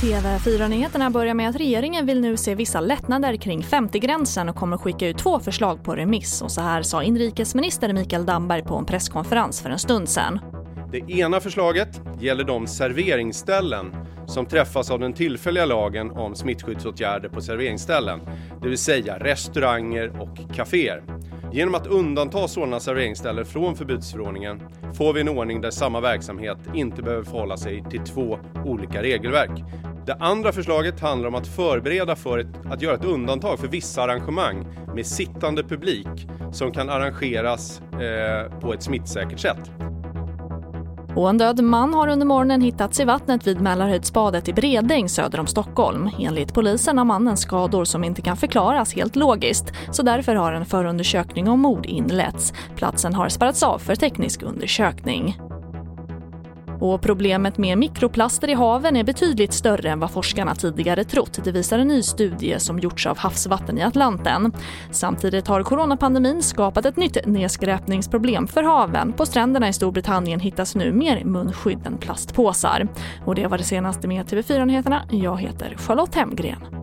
TV4-nyheterna börjar med att regeringen vill nu se vissa lättnader kring 50-gränsen och kommer skicka ut två förslag på remiss. Och så här sa inrikesminister Mikael Damberg på en presskonferens för en stund sedan. Det ena förslaget gäller de serveringsställen som träffas av den tillfälliga lagen om smittskyddsåtgärder på serveringsställen, det vill säga restauranger och kaféer. Genom att undanta sådana serveringsställen från förbudsförordningen får vi en ordning där samma verksamhet inte behöver förhålla sig till två olika regelverk. Det andra förslaget handlar om att förbereda för ett, att göra ett undantag för vissa arrangemang med sittande publik som kan arrangeras eh, på ett smittsäkert sätt. Och en död man har under morgonen hittats i vattnet vid Mälarhöjdsbadet i Bredäng söder om Stockholm. Enligt polisen har mannen skador som inte kan förklaras helt logiskt, så därför har en förundersökning om mord inletts. Platsen har spärrats av för teknisk undersökning. Och problemet med mikroplaster i haven är betydligt större än vad forskarna tidigare trott. Det visar en ny studie som gjorts av Havsvatten i Atlanten. Samtidigt har coronapandemin skapat ett nytt nedskräpningsproblem för haven. På stränderna i Storbritannien hittas nu mer munskydd än plastpåsar. Och det var det senaste med TV4 Nyheterna. Jag heter Charlotte Hemgren.